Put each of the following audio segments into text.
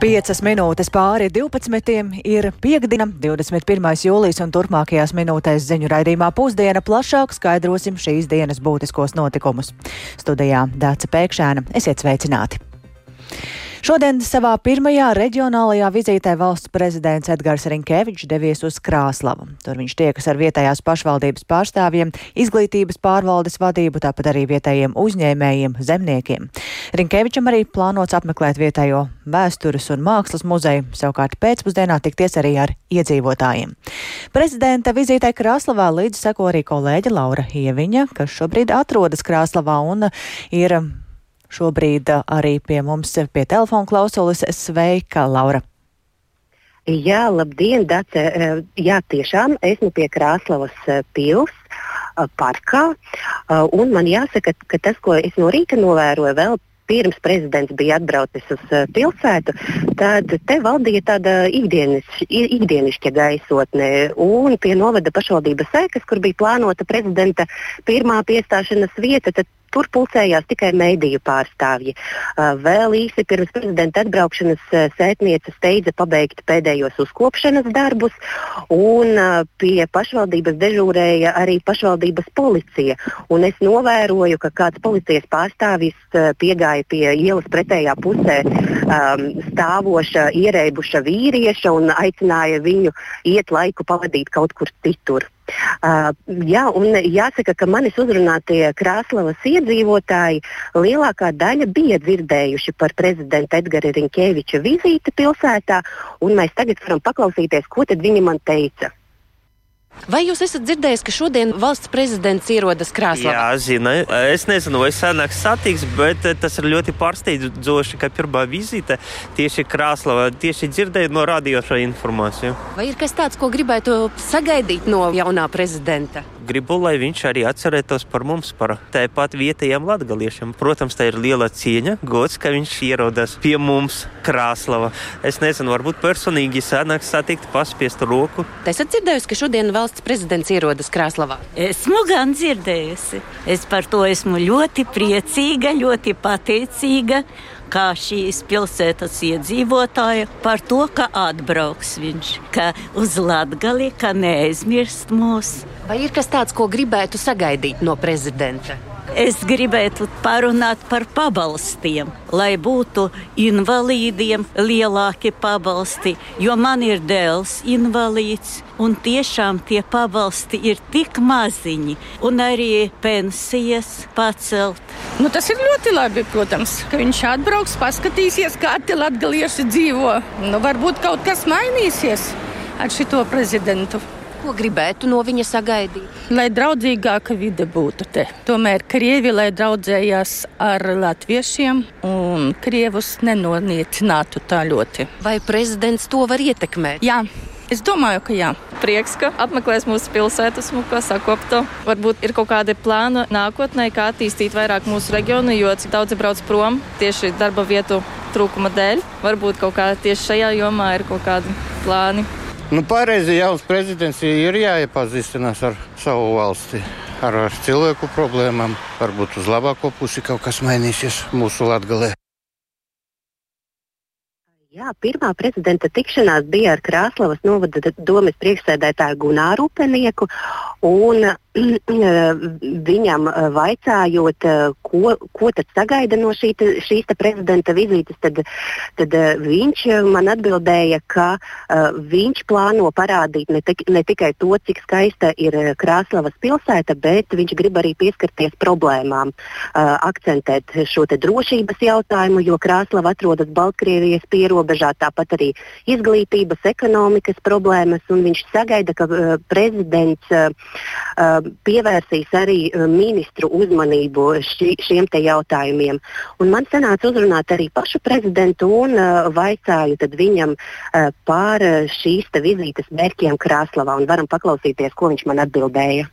5 minūtes pāri 12. ir piekdiena, 21. jūlijas un turpmākajās minūtēs ziņu raidījumā pusdiena plašāk skaidrosim šīs dienas būtiskos notikumus. Studijā Dāca Pēkšēna, esiet sveicināti! Šodien savā pirmajā reģionālajā vizītē valsts prezidents Edgars Rinkevičs devies uz Krāslavu. Tur viņš tiekas ar vietējās pašvaldības pārstāvjiem, izglītības pārvaldes vadību, tāpat arī vietējiem uzņēmējiem, zemniekiem. Rinkevičam arī plānots apmeklēt vietējo vēstures un mākslas muzeju, savukārt pēcpusdienā tikties arī ar iedzīvotājiem. Prezidenta vizītē Krāslavā līdz seko arī kolēģe Laura Ieviņa, kas šobrīd atrodas Krāslavā un ir šobrīd arī pie mums pie telefona klausulas. Sveika, Laura! Jā, labdien, Dace! Jā, tiešām esmu pie Krāslavas pils parkā. Un man jāsaka, ka tas, ko es no rīta novēroju, vēl pirms prezidents bija atbraucis uz pilsētu, tad te valdīja tāda ikdieniš, ikdienišķa gaisotne. Un pie novada pašvaldības sēkas, kur bija plānota prezidenta pirmā piestāšanās vieta, tad Tur pulcējās tikai mēdīju pārstāvji. Vēl īsi pirms prezidenta atbraukšanas sētniece steidza pabeigt pēdējos uzkopšanas darbus, un pie pašvaldības dežūrēja arī pašvaldības policija. Un es novēroju, ka kāds policijas pārstāvis piegāja pie ielas pretējā pusē um, stāvoša, ierēbuša vīrieša un aicināja viņu iet laiku pavadīt kaut kur citur. Uh, jā, un jāsaka, ka manis uzrunātie Krāslavas iedzīvotāji lielākā daļa bija dzirdējuši par prezidenta Edgara Rinkēviča vizīti pilsētā, un mēs tagad varam paklausīties, ko viņi man teica. Vai jūs esat dzirdējis, ka šodien valsts prezidents ierodas Krāslavā? Jā, zinu. Es nezinu, vai senāk satiks, bet tas ir ļoti pārsteidzoši, ka pirmā vizīte tieši Krāslavā tieši dzirdēju no radio šo informāciju. Vai ir kas tāds, ko gribētu sagaidīt no jaunā prezidenta? Gribu, lai viņš arī atcerētos par mums, par tāpat vietējiem latgaliešiem. Protams, tā ir liela cieņa, gods, ka viņš ierodas pie mums Krāslava. Es nezinu, varbūt personīgi sanāk satikt, paspiest roku. Esat dzirdējusi, ka šodien valsts prezidents ierodas Krāslavā? Esmu gan dzirdējusi. Es par to esmu ļoti priecīga, ļoti pateicīga kā šīs pilsētas iedzīvotāja par to, ka atbrauks viņš, ka uz Latgali, ka neaizmirst mūs. Vai ir kas tāds, ko gribētu sagaidīt no prezidenta? Es gribētu parunāt par pabalstiem, lai būtu invalīdiem lielāki pabalsti, jo man ir dēls invalīds, un tiešām tie pabalsti ir tik maziņi, un arī pensijas pacelt. Nu, tas ir ļoti labi, protams, ka viņš atbrauks, paskatīsies, kā tie latgalieši dzīvo. Nu, varbūt kaut kas mainīsies ar šito prezidentu. Ko gribētu no viņa sagaidīt? Lai draudzīgāka vide būtu te. Tomēr krievi, lai draudzējās ar latviešiem un krievus nenoniecinātu tā ļoti. Vai prezidents to var ietekmēt? Jā. Es domāju, ka jā. Prieks, ka apmeklēs mūsu pilsētu, smuko sakopto. Varbūt ir kaut kādi plāni nākotnē, kā attīstīt vairāk mūsu reģionu, jo cik daudzi brauc prom tieši darba vietu trūkuma dēļ. Varbūt kaut kā tieši šajā jomā ir kaut kādi plāni. Nu, pareizi jauns prezidents ir jāiepazīstinās ar savu valsti, ar, ar cilvēku problēmām. Varbūt uz labāko pusi kaut kas mainīsies mūsu latgalē. Jā, pirmā prezidenta tikšanās bija ar Krāslavas novada domes priekšsēdētāju Gunāru Upenieku. Viņam vaicājot, ko, ko tad sagaida no šī, šīs prezidenta vizītes, tad, tad viņš man atbildēja, ka uh, viņš plāno parādīt ne, tik, ne tikai to, cik skaista ir Krāslavas pilsēta, bet viņš grib arī pieskarties problēmām, uh, akcentēt šo drošības jautājumu, jo Krāslava atrodas Baltkrievijas pierobežā, tāpat arī izglītības, ekonomikas problēmas, un viņš sagaida, ka uh, prezidents pievērsīs arī ministru uzmanību ši, šiem jautājumiem. Un man sanāca uzrunāt arī pašu prezidentu un uh, vaicāju viņam uh, par šīs vizītes mērķiem un varam paklausīties, ko viņš man atbildēja.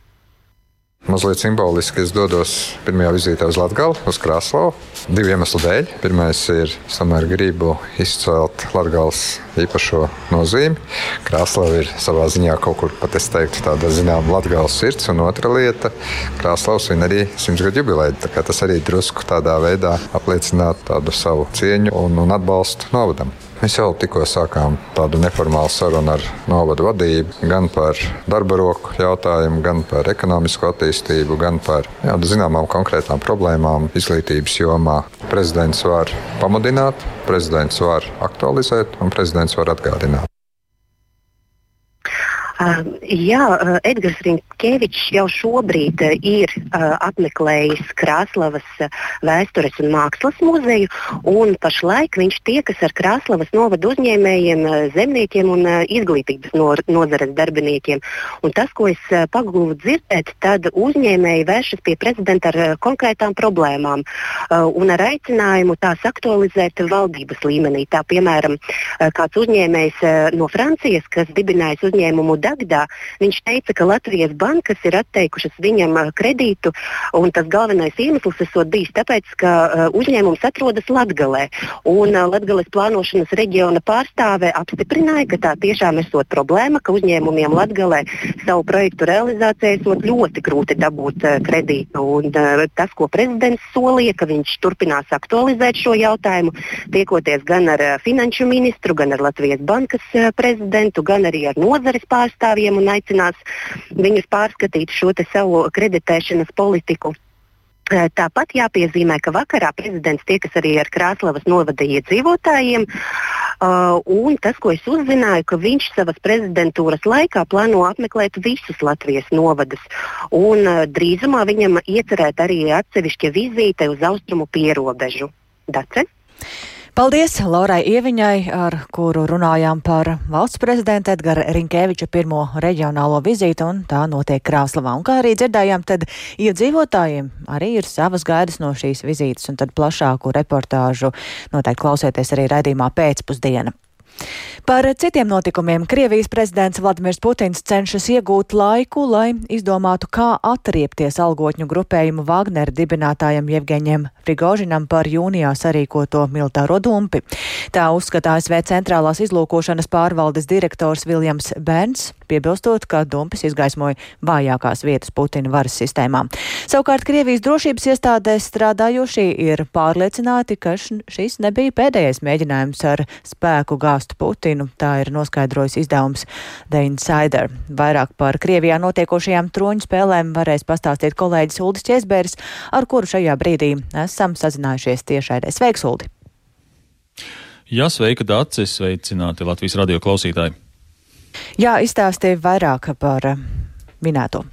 Mazliet simboliski es dodos pirmajā vizītē uz Latviju, uz Krasnodaru. Divu iemeslu dēļ. Pirmais ir, es tomēr gribu izcelt Latvijas īpašo nozīmi. Krasnodara ir savā ziņā kaut kur pat es teiktu, tāda zināmā Latvijas sirds, un otra lieta - Krasnodara svin arī simtgadu jubileju. Tas arī drusku tādā veidā apliecinātu tādu savu cieņu un, un atbalstu novadam. Mēs jau tikko sākām tādu neformālu sarunu ar novadu vadību gan par darba roku jautājumu, gan par ekonomisko attīstību, gan par jā, zināmām konkrētām problēmām izglītības jomā. Prezidents var pamudināt, prezidents var aktualizēt un prezidents var atgādināt. Jā, Edgars Rinkevičs jau šobrīd ir apmeklējis uh, vēstures un mākslas muzeju, un pašlaik viņš tiekas ar Krāslavas novadu uzņēmējiem, zemniekiem un izglītības no, nozares darbiniekiem. Un tas, ko es pagūvu dzirdēt, tad uzņēmēji vēršas pie prezidenta ar konkrētām problēmām un ar aicinājumu tās aktualizēt valdības līmenī. Tā, piemēram, kāds uzņēmējs no Francijas, kas dibinājis uzņēmumu Dagdā, viņš teica, ka Latvijas bankas ir atteikušas viņam uh, kredītu, un tas galvenais iemesls esot bijis tāpēc, ka uh, uzņēmums atrodas Latgalē. Un uh, Latgales plānošanas reģiona pārstāve apstiprināja, ka tā tiešām esot problēma, ka uzņēmumiem Latgalē savu projektu realizācijai esot ļoti grūti dabūt uh, kredītu. Un, uh, tas, ko prezidents solīja, ka viņš turpinās aktualizēt šo jautājumu, tiekoties gan ar uh, finanšu ministru, gan ar Latvijas bankas uh, prezidentu, gan arī ar nozares pārstāvjiem pārstāvjiem un aicinās viņus pārskatīt šo savu kreditēšanas politiku. Eh, tāpat jāpiezīmē, ka vakarā prezidents tiekas arī ar Krāslavas novada iedzīvotājiem. Uh, un tas, ko es uzzināju, ka viņš savas prezidentūras laikā plāno apmeklēt visus Latvijas novadus. Un, uh, drīzumā viņam iecerēta arī atsevišķa vizīte uz austrumu pierobežu. Dace? Paldies Laurai Ieviņai, ar kuru runājām par valsts prezidenta Edgara Rinkēviča pirmo reģionālo vizīti, un tā notiek Krāslavā. Un kā arī dzirdējām, tad iedzīvotājiem arī ir savas gaidas no šīs vizītes, un tad plašāku reportāžu noteikti klausieties arī raidījumā pēcpusdiena. Par citiem notikumiem Krievijas prezidents Vladimirs Putins cenšas iegūt laiku, lai izdomātu, kā atriepties algotņu grupējumu Wagner dibinātājam Jevgeņiem Prigožinam par jūnijā sarīkoto militāro dumpi. Tā uzskata ASV centrālās izlūkošanas pārvaldes direktors Viljams Bērns, piebilstot, ka dumpis izgaismoja vājākās vietas Putina varas sistēmā. Savukārt Krievijas drošības iestādēs strādājošie ir pārliecināti, ka šis nebija pēdējais mēģinājums ar spēku gāzt Putinu. Tā ir noskaidrojis izdevums The Insider. Vairāk par Krievijā notiekošajām troņu spēlēm varēs pastāstīt kolēģis Uldis Česbērs, ar kuru šajā brīdī esam sazinājušies tiešraidē. Sveiks, Uldi! Jā, sveika, Dārcis! Sveicināti Latvijas radio klausītāji! Jā, izstāstīja vairāk par minēto.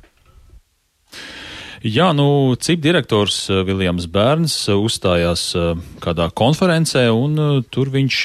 Jā, nu, CIP direktors eh, Viljams Bērns eh, uzstājās eh, kādā konferencē, un tur viņš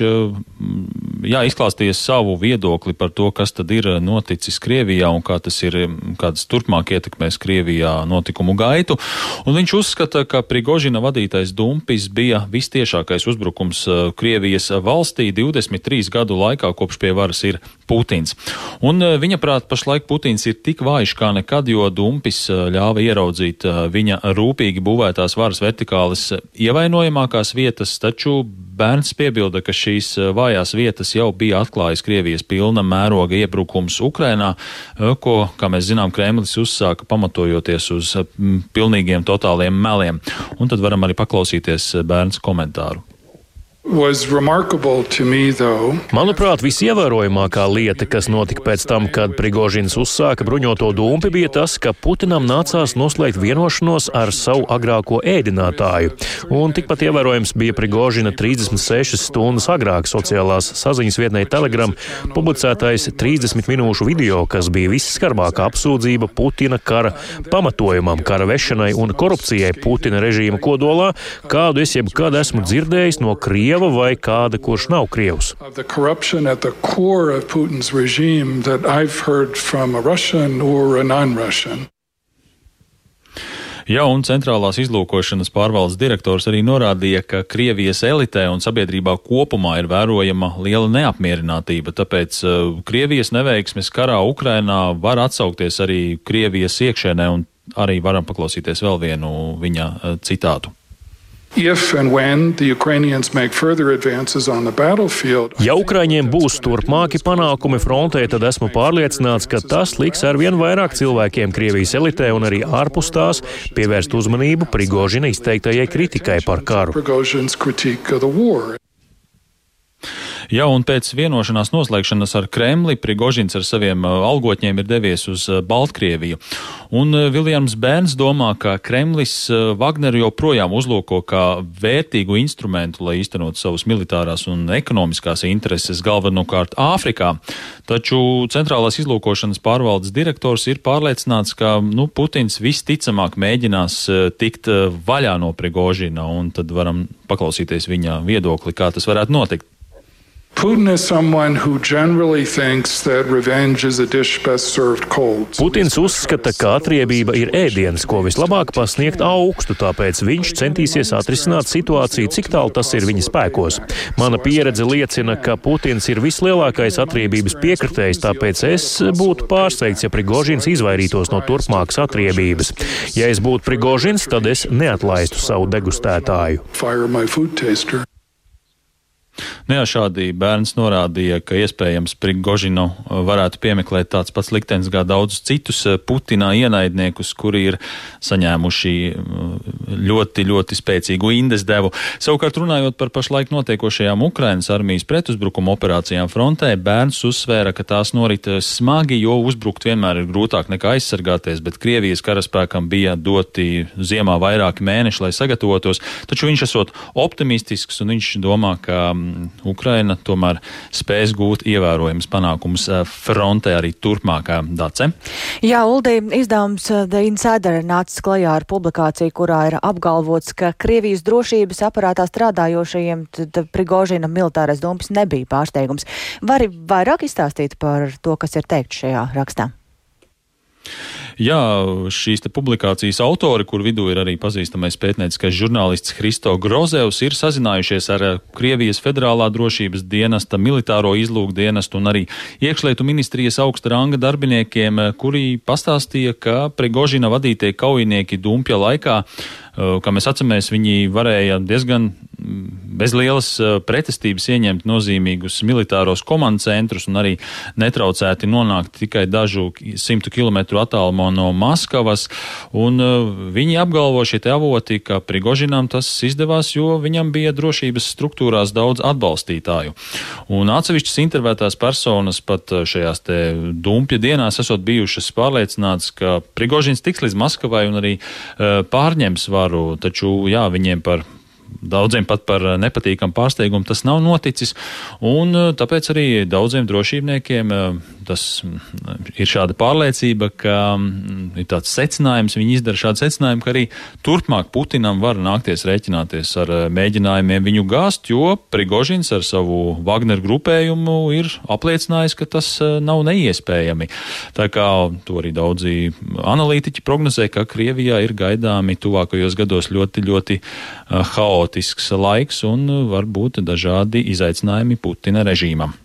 jā, izklāstīja savu viedokli par to, kas tad ir noticis Krievijā un kā tas ir, kādas turpmāk ietekmēs Krievijā notikumu gaitu. Un viņš uzskata, ka Prigožina vadītais dumpis bija vistiešākais uzbrukums Krievijas valstī 23 gadu laikā, kopš pie varas ir Putins. Un viņa prāt pašlaik Putins ir tik vājš kā nekad, jo dumpis ļāva ieraudzīt viņa rūpīgi būvētās varas vertikālas ievainojamākās vietas, taču bērns piebilda, ka šīs vājās vietas jau bija atklājis Krievijas pilna mēroga iebrukums Ukrainā, ko, kā mēs zinām, Kremlis uzsāka pamatojoties uz pilnīgiem totāliem meliem. Un tad varam arī paklausīties bērns komentāru. Manuprāt, visievērojamākā lieta, kas notika pēc tam, kad Prigožins uzsāka bruņoto dumpi, bija tas, ka Putinam nācās noslēgt vienošanos ar savu agrāko ēdinātāju. Un tikpat ievērojams bija Prigožina 36 stundas agrāk sociālās saziņas vietnē Telegram publicētais 30 minūšu video, kas bija visskarbākā apsūdzība Putina kara pamatojumam, kara vešanai un korupcijai Putina režīma kodolā, kādu es jebkad esmu dzirdējis no Krievijas krieva vai kāda, kurš nav krievs. Jā, un centrālās izlūkošanas pārvaldes direktors arī norādīja, ka Krievijas elitē un sabiedrībā kopumā ir vērojama liela neapmierinātība, tāpēc uh, Krievijas neveiksmes karā Ukrainā var atsaukties arī Krievijas iekšēnē, un arī varam paklausīties vēl vienu viņa uh, citātu. Ja Ukraiņiem būs turpmāki panākumi frontē, tad esmu pārliecināts, ka tas liks ar vien vairāk cilvēkiem Krievijas elitē un arī ārpus tās pievērst uzmanību Prigožina izteiktajai kritikai par karu. Jā, un pēc vienošanās noslēgšanas ar Kremli Prigožins ar saviem uh, algotņiem ir devies uz uh, Baltkrieviju. Un uh, Viljams Bērns domā, ka Kremlis Wagneru joprojām uzlūko kā vērtīgu instrumentu, lai īstenot savus militārās un ekonomiskās intereses galvenokārt Āfrikā. Taču centrālās izlūkošanas pārvaldes direktors ir pārliecināts, ka nu, Putins visticamāk mēģinās tikt vaļā no Prigožina, un tad varam paklausīties viņa viedokli, kā tas varētu notikt. Putins uzskata, ka atriebība ir ēdiens, ko vislabāk pasniegt augstu, tāpēc viņš centīsies atrisināt situāciju, cik tālu tas ir viņa spēkos. Mana pieredze liecina, ka Putins ir vislielākais atriebības piekritējs, tāpēc es būtu pārsteigts, ja Prigožins izvairītos no turpmākas atriebības. Ja es būtu Prigožins, tad es neatlaistu savu degustētāju. Nu jā, šādi bērns norādīja, ka iespējams Prigožinu uh, varētu piemeklēt tāds pats liktenis kā daudzus citus uh, Putinā ienaidniekus, kuri ir saņēmuši uh, ļoti, ļoti spēcīgu indes devu. Savukārt runājot par pašlaik notiekošajām Ukrainas armijas pretuzbrukuma operācijām frontē, bērns uzsvēra, ka tās norit smagi, jo uzbrukt vienmēr ir grūtāk nekā aizsargāties, bet Krievijas karaspēkam bija doti ziemā vairāki mēneši, lai sagatavotos, taču viņš esot optimistisks un viņš domā, ka mm, Ukraina tomēr spēs gūt ievērojams panākums eh, frontē arī turpmākā dace. Jā, Uldī, izdevums eh, The Insider nācis klajā ar publikāciju, kurā ir apgalvots, ka Krievijas drošības aparātā strādājošajiem Prigožina militārais dumpis nebija pārsteigums. Vari vairāk izstāstīt par to, kas ir teikt šajā rakstā? Jā, šīs publikācijas autori, kur vidū ir arī pazīstamais pētnieciskais žurnālists Hristo Grozevs, ir sazinājušies ar eh, Krievijas federālā drošības dienesta, militāro izlūku dienestu un arī iekšlietu ministrijas augsta ranga darbiniekiem, eh, kuri pastāstīja, ka Prigožina vadītie kaujinieki dumpja laikā Kā mēs atceramies, viņi varēja diezgan mm, bez lielas pretestības ieņemt nozīmīgus militāros komandu centrus un arī netraucēti nonākt tikai dažu simtu kilometru attālumā no Maskavas. Un viņi apgalvo šie avoti, ka Prigožinam tas izdevās, jo viņam bija drošības struktūrās daudz atbalstītāju. Un atsevišķas intervētās personas pat šajās te dumpja dienās esot bijušas pārliecināts, ka Prigožins tiks līdz Maskavai un arī pārņems varu varu, taču jā, viņiem par Daudziem pat par nepatīkamu pārsteigumu tas nav noticis, un tāpēc arī daudziem drošībniekiem tas mm, ir šāda pārliecība, ka mm, ir tāds secinājums, viņi izdara šādu secinājumu, ka arī turpmāk Putinam var nākties rēķināties ar eh, mēģinājumiem viņu gāzt, jo Prigožins ar savu Wagner grupējumu ir apliecinājis, ka tas eh, nav neiespējami. Tā kā to arī daudzi analītiķi prognozē, ka Krievijā ir gaidāmi tuvākajos gados ļoti, ļoti eh, haotisks laiks un varbūt dažādi izaicinājumi Putina režīmam.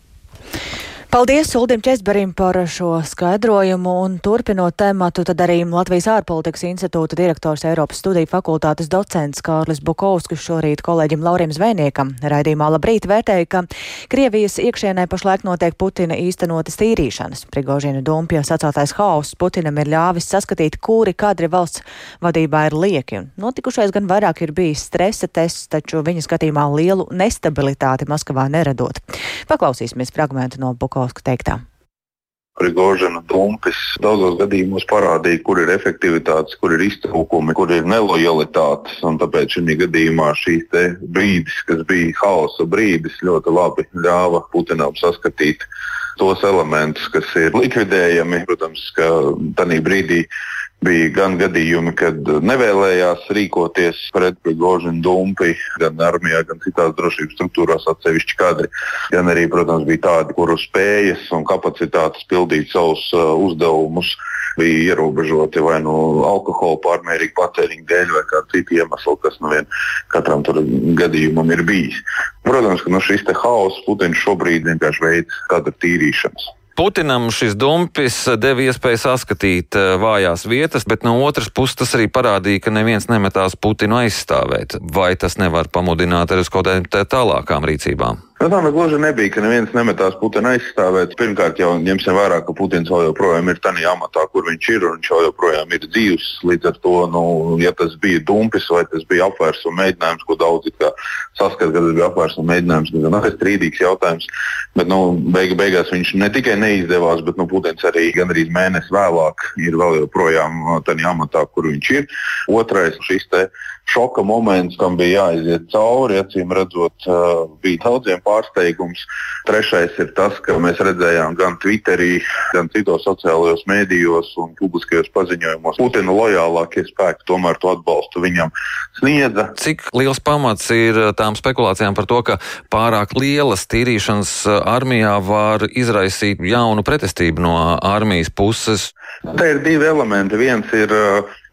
Paldies Uldim Česberim par šo skaidrojumu un turpinot tēmatu, tad arī Latvijas ārpolitikas institūta direktors Eiropas studiju fakultātes docents Kārlis Bukovskis šorīt kolēģim Laurim Zvejniekam raidījumā labrīt vērtēja, ka Krievijas iekšienē pašlaik notiek Putina īstenotas tīrīšanas. Prigožina dumpja sacātais haoss Putinam ir ļāvis saskatīt, kuri kadri valsts vadībā ir lieki. Notikušais gan vairāk ir bijis stresa tests, taču viņa skatījumā lielu nestabilitāti Maskavā neradot. Paklausīsimies fragmentu no Bukovskis. Popovska teiktā. Prigožina dumpis daudzos gadījumos parādīja, kur ir efektivitātes, kur ir iztrūkumi, kur ir nelojalitātes. Tāpēc šī gadījumā šīs brīdis, kas bija hausa brīdis, ļoti labi ļāva Putinam saskatīt tos elementus, kas ir likvidējami. Protams, ka tajā brīdī Bija gan gadījumi, kad nevēlējās rīkoties pret Gožinu dumpi, gan armijā, gan citās drošības struktūrās atsevišķi kadri. Gan arī, protams, bija tādi, kuru spējas un kapacitātes pildīt savus uh, uzdevumus bija ierobežoti vai no nu alkohola pārmērīga patēriņa dēļ, vai kāda cita iemesla, kas nu vien katram gadījumam ir bijis. Protams, ka no nu, šis haoss Putins šobrīd vienkārši veids kadra tīrīšanas. Putinam šis dumpis deva iespēju saskatīt eh, vājās vietas, bet no otras puses tas arī parādīja, ka neviens nemetās Putinu aizstāvēt. Vai tas nevar pamudināt arī uz kaut kādām tālākām rīcībām? Nu, tā gluži nebija, ka neviens nemetās Putina aizstāvēt. Pirmkārt, jau ņemsim vērā, ka Putins vēl joprojām ir tajā amatā, kur viņš ir, un viņš joprojām ir dzīves. Līdz ar to, nu, ja tas bija dumpis vai tas bija apvērsuma mēģinājums, ko daudzi saskata, ka tas bija apvērsuma mēģinājums, tas ir strīdīgs jautājums. Bet nu, beig beigās viņš ne tikai neizdevās, bet nu, Putins arī gandrīz mēnesi vēlāk ir vēl joprojām tajā amatā, kur viņš ir. Otrais šis te šoka moments, kam bija jāiziet cauri. Acīm redzot, bija daudziem pārsteigums. Trešais ir tas, ka mēs redzējām gan Twitterī, gan citos sociālajos mēdījos un publiskajos paziņojumos, Putina lojālākie spēki tomēr to atbalstu viņam sniedza. Cik liels pamats ir tām spekulācijām par to, ka pārāk lielas tīrīšanas armijā var izraisīt jaunu pretestību no armijas puses? Te ir divi elementi. Viens ir,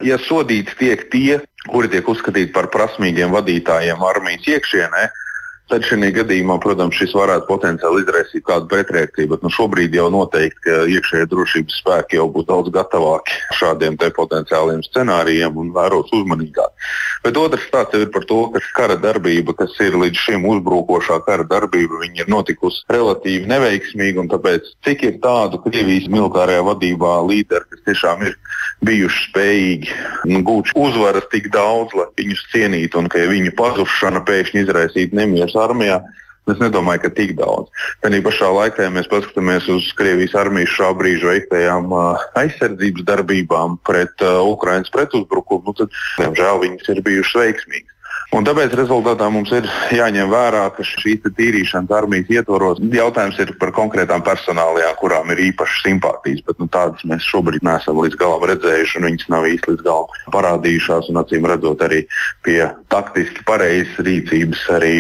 ja sodīts tiek tie, kuri tiek uzskatīti par prasmīgiem vadītājiem armijas iekšienē, tad šajā gadījumā, protams, šis varētu potenciāli izraisīt kādu pretreakciju. Bet nu, šobrīd jau noteikti, iekšējie drošības spēki jau būtu daudz gatavāki šādiem potenciāliem scenārijiem un vēros uzmanīgāk. Bet otrs stāsts ir par to, ka kara darbība, kas ir līdz šim uzbrukošā kara darbība, ir notikusi relatīvi neveiksmīgi. Tāpēc, cik ir tādu Krievijas militārajā vadībā līderi, kas tiešām ir bijuši spējīgi nu, gūt uzvaras tik daudz, lai viņus cienītu, un ka ja viņu pazušana pēkšņi izraisītu nemierus armijā. Es nedomāju, ka tik daudz. Tajā pašā laikā, ja mēs paskatāmies uz Krievijas armijas šā brīža veiktajām aizsardzības darbībām pret uh, Ukraiņas pretuzbrukumu, nu, tad, diemžēl, viņas ir bijušas veiksmīgas. Un tāpēc rezultātā mums ir jāņem vērā, ka šīs tīrīšanas armijas ietvaros jautājums ir par konkrētām personālajām, kurām ir īpašas simpātijas, bet nu, tādas mēs šobrīd neesam līdz galam redzējuši, un viņas nav īsti līdz galam parādījušās. Acīm redzot, arī pie taktiski pareizas rīcības arī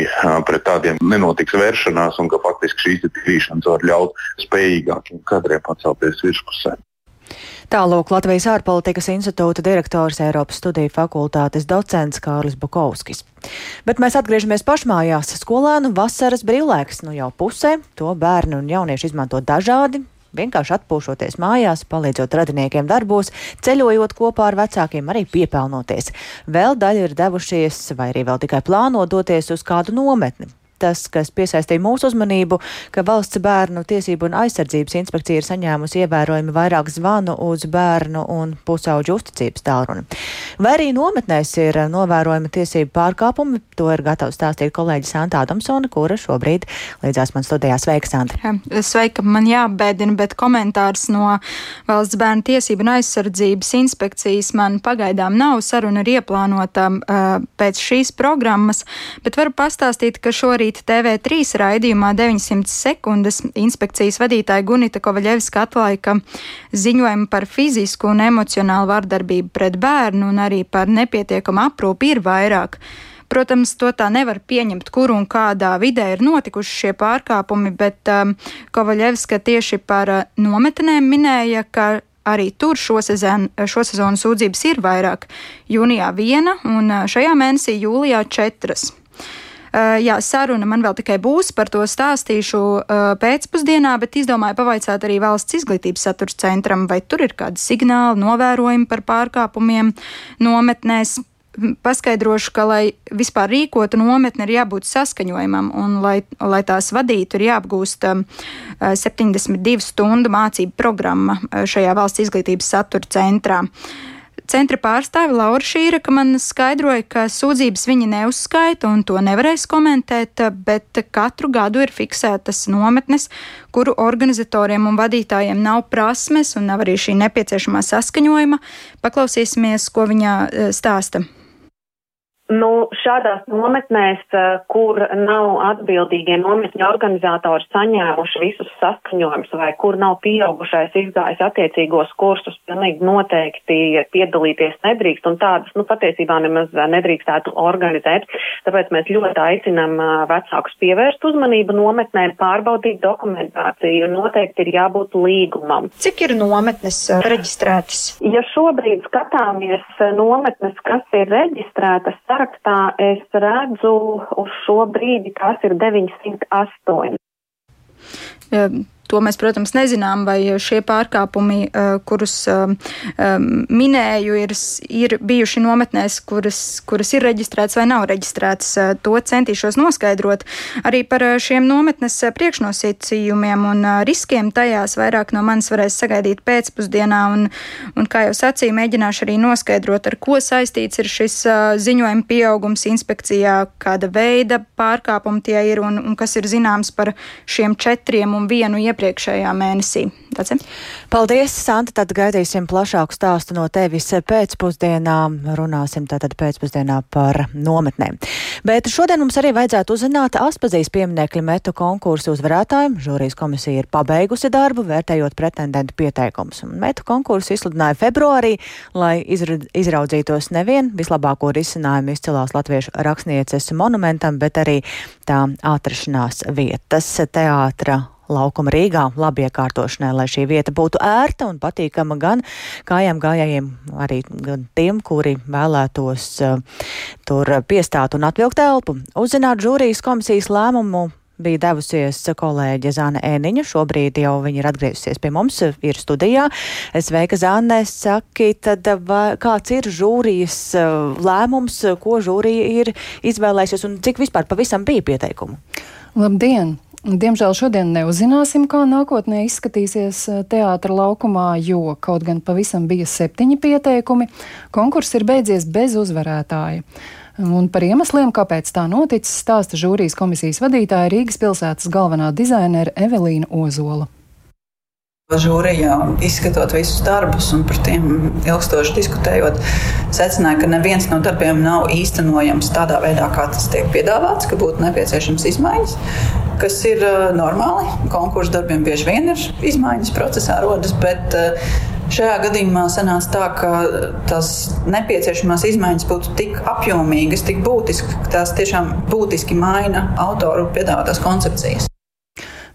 pret tādiem nenotiks vēršanās, un ka faktiski šīs tīrīšanas var ļaut spējīgākiem kadriem pacelties virspusē. Tālūk Latvijas ārpolitikas institūta direktors Eiropas studiju fakultātes docents Kārlis Bukovskis. Bet mēs atgriežamies pašmājās. Skolēnu vasaras brīvlaiks nu jau pusē. To bērnu un jaunieši izmanto dažādi, vienkārši atpūšoties mājās, palīdzot radiniekiem darbos, ceļojot kopā ar vecākiem, arī piepelnoties. Vēl daļa ir devušies, vai arī vēl tikai plāno doties uz kādu nometni tas, kas piesaistīja mūsu uzmanību, ka valsts bērnu tiesību un aizsardzības inspekcija ir saņēmusi ievērojami vairāk zvanu uz bērnu un pusauģu uzticības tālruni. Vai arī nometnēs ir novērojami tiesību pārkāpumi, to ir gatavs stāstīt kolēģis Santa Adamsona, kura šobrīd līdzās man studijā. Sveika, Santa! Sveika, man jābēdina, bet komentārs no valsts bērnu tiesību un aizsardzības inspekcijas man pagaidām nav. Saruna ir ieplānota uh, pēc šīs programmas, bet varu pastāstīt, ka šorīt rīt TV3 raidījumā 900 sekundes inspekcijas vadītāja Gunita Kovaļevska atlaika ziņojumu par fizisku un emocionālu vardarbību pret bērnu un arī par nepietiekamu aprūpi ir vairāk. Protams, to tā nevar pieņemt, kur un kādā vidē ir notikuši šie pārkāpumi, bet um, Kovaļevska tieši par uh, nometnēm minēja, ka arī tur šosezon, šosezonu sūdzības ir vairāk. Jūnijā viena un uh, šajā mēnesī jūlijā četras. Uh, jā, saruna man vēl tikai būs, par to stāstīšu uh, pēcpusdienā, bet izdomāju pavaicāt arī valsts izglītības saturs centram, vai tur ir kādi signāli, novērojumi par pārkāpumiem nometnēs paskaidrošu, ka, lai vispār rīkotu nometni, ir jābūt saskaņojumam, un, lai, lai tās vadītu, ir jāapgūst um, 72 stundu mācību programma šajā valsts izglītības satura centrā. Uh, Centra pārstāve Laura Šīraka man skaidroja, ka sūdzības viņi neuzskaita un to nevarēs komentēt, bet katru gadu ir fiksētas nometnes, kuru organizatoriem un vadītājiem nav prasmes un nav arī šī nepieciešamā saskaņojuma. Paklausīsimies, ko viņa eh, stāsta. Nu, šādās nometnēs, eh, kur nav atbildīgie nometņu organizatori saņēmuši visus saskaņojumus vai kur nav pieaugušais izgājis attiecīgos kursus, pilnīgi noteikti piedalīties nedrīkst un tādas, nu, patiesībā nemaz nedrīkstētu organizēt. Tāpēc mēs ļoti aicinām eh, vecākus pievērst uzmanību nometnēm, pārbaudīt dokumentāciju un noteikti ir jābūt līgumam. Cik ir nometnes eh, reģistrētas? Ja šobrīd skatāmies nometnes, kas ir reģistrētas, sarakstā es redzu uz šo brīdi, kas ir 908. To mēs, protams, nezinām, vai šie pārkāpumi, kurus minēju, ir, ir bijuši nometnēs, kuras, kuras ir reģistrētas vai nav reģistrētas. To centīšos noskaidrot. Arī par šiem nometnes priekšnosacījumiem un riskiem tajās vairāk no manis varēs sagaidīt pēcpusdienā. Un, un kā jau sacīju, mēģināšu arī noskaidrot, ar ko saistīts ir šis ziņojuma pieaugums inspekcijā, kāda veida pārkāpumi tie ir un, un kas ir zināms par šiem četriem un vienu iepriekšējā mēnesī. Tāds. Paldies, Santa. Tad gaidīsim plašāku stāstu no tevis pēcpusdienā. Runāsim tātad pēcpusdienā par nometnēm. Bet šodien mums arī vajadzētu uzzināt Aspazīs pieminekļa metu konkursu uzvarētājiem. Žūrijas komisija ir pabeigusi darbu, vērtējot pretendentu pieteikumus. Metu konkursu izsludināja februārī, lai izraudzītos nevien vislabāko risinājumu izcilās latviešu rakstnieces monumentam, bet arī tā atrašanās vietas teātra laukuma Rīgā labi iekārtošanai, lai šī vieta būtu ērta un patīkama gan kājām gājējiem, arī gan tiem, kuri vēlētos uh, tur piestāt un atvilkt elpu. Uzzināt žūrijas komisijas lēmumu bija devusies kolēģe Zāne Ēniņa. Šobrīd jau viņa ir atgriezusies pie mums, ir studijā. Sveika, Zāne, saki, tad vai, kāds ir žūrijas uh, lēmums, ko žūrija ir izvēlējusies un cik vispār pavisam bija pieteikumu? Labdien! Diemžēl šodien neuzzināsim, kā nākotnē izskatīsies eh, teātra laukumā, jo kaut gan pavisam bija septiņi pieteikumi, konkurss ir beidzies bez uzvarētāja. Un par iemesliem, kāpēc tā noticis, stāsta žūrijas komisijas vadītāja Rīgas pilsētas galvenā dizainere Evelīna Ozola. Žūrijā izskatot visus darbus un par tiem ilgstoši diskutējot, secināja, ka neviens no darbiem nav īstenojams tādā veidā, kā tas tiek piedāvāts, ka būtu nepieciešams izmaiņas, kas ir uh, normāli. Konkursu darbiem bieži vien ir izmaiņas procesā rodas, bet uh, Šajā gadījumā sanāca tā, ka tās nepieciešamās izmaiņas būtu tik apjomīgas, tik būtiskas, ka tās tiešām būtiski maina autoru piedāvātās koncepcijas.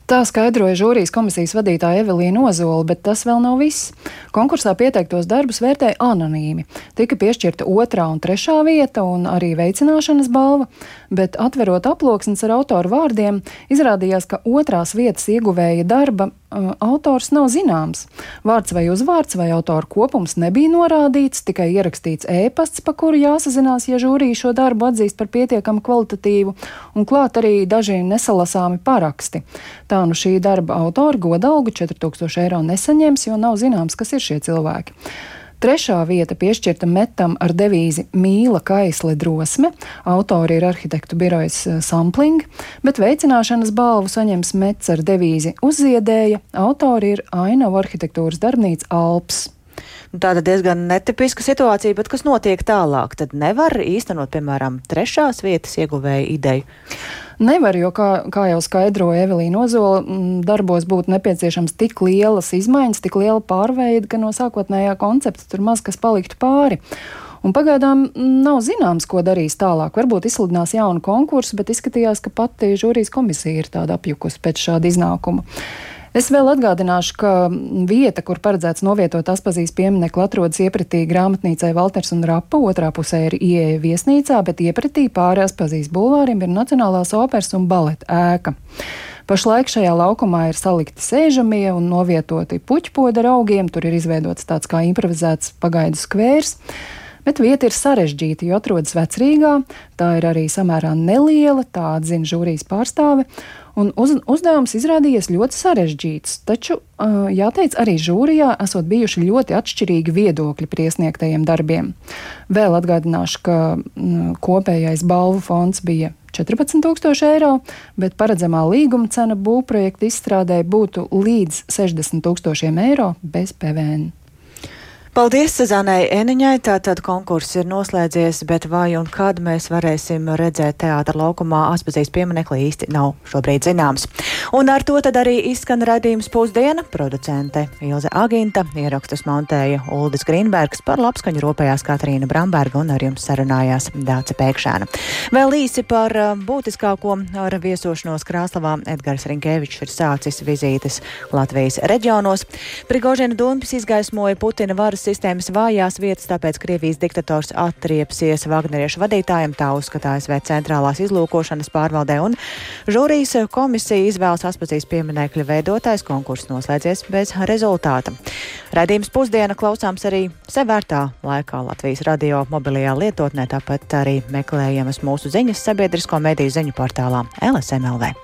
Tā skaidroja žūrijas komisijas vadītāja Evelīna Ozola, bet tas vēl nav viss. Konkursā pieteiktos darbus vērtēja anonīmi. Tika piešķirta otrā un trešā vieta un arī veicināšanas balva, bet atverot aploksnes ar autoru vārdiem, izrādījās, ka otrās vietas ieguvēja darba uh, autors nav zināms. Vārds vai uzvārds vai autora kopums nebija norādīts, tikai ierakstīts ēpasts, pa kuru jāsazinās, ja žūrija šo darbu atzīst par pietiekami kvalitatīvu, un klāt arī daži nesalasāmi paraksti. Tā nu šī darba autori godalgu 4000 eiro nesaņems, jo nav zināms, kas ir šie cilvēki. Trešā vieta piešķirta metam ar devīzi Mīla Kaisle drosme. Autori ir arhitektu birojas eh, Sampling, bet veicināšanas balvu saņems mets ar devīzi Uzziedēja. Autori ir Ainavu arhitektūras darbnīca Alps. Nu, tāda diezgan netipiska situācija, bet kas notiek tālāk? Tad nevar īstenot, piemēram, trešās vietas ieguvēja ideju. Nevar, jo, kā, kā jau skaidroja Evelīna Ozola, darbos būtu nepieciešams tik lielas izmaiņas, tik liela pārveide, ka no sākotnējā koncepta tur maz kas paliktu pāri. Un pagaidām nav zināms, ko darīs tālāk. Varbūt izsludinās jaunu konkursu, bet izskatījās, ka pati žūrijas komisija ir tāda apjukusi pēc šāda iznākuma. Es vēl atgādināšu, ka vieta, kur paredzēts novietot Aspazīs pieminekli, atrodas iepratī grāmatnīcai Valters un Rapa. Otrā pusē ir ieeja viesnīcā, bet iepratī pāri Aspazīs bulvārim ir Nacionālās operas un baleta ēka. Pašlaik šajā laukumā ir salikti sēžamie un novietoti puķpoda augiem, tur ir izveidots tāds kā improvizēts pagaidu skvērs. Bet vieta ir sarežģīta, jo atrodas vecrīgā, tā ir arī samērā neliela, tā atzina žūrijas pārstāve, Un uz, uzdevums izrādījies ļoti sarežģīts, taču, uh, jāteic, arī žūrijā esot bijuši ļoti atšķirīgi viedokļi par iesniegtajiem darbiem. Vēl atgādināšu, ka mm, kopējais balvu fonds bija 14,000 eiro, bet paredzamā līguma cena būvprojekta izstrādē būtu līdz 60,000 eiro bez PVN. Paldies Sezanai Eniņai, tātad konkurss ir noslēdzies, bet vai un kad mēs varēsim redzēt teātra laukumā atpazīs pieminekli īsti nav šobrīd zināms. Un ar to tad arī izskan raidījums pusdiena. Producente Ilze Aginta, ierakstus montēja Uldis Grīnbergs, par labskaņu ropējās Katrīna Bramberga un ar jums sarunājās Dāca Pēkšēna. Vēl īsi par uh, būtiskāko ar viesošanos Krāslavā Edgars Rinkēvičs ir sācis vizītes Latvijas reģionos. Prigožina Dunpis izgaismoja Putina varas sistēmas vājās vietas, tāpēc Krievijas diktators atriepsies Vagneriešu vadītājiem, tā uzskatā ASV centrālās izlūkošanas pārvaldē, un žūrijas komisija izvēlas atpazīs pieminekļa veidotājs, konkurss noslēdzies bez rezultāta. Radījums pusdiena klausāms arī sevērtā laikā Latvijas radio mobilajā lietotnē, tāpat arī meklējamas mūsu ziņas sabiedrisko mediju ziņu portālā LSMLV.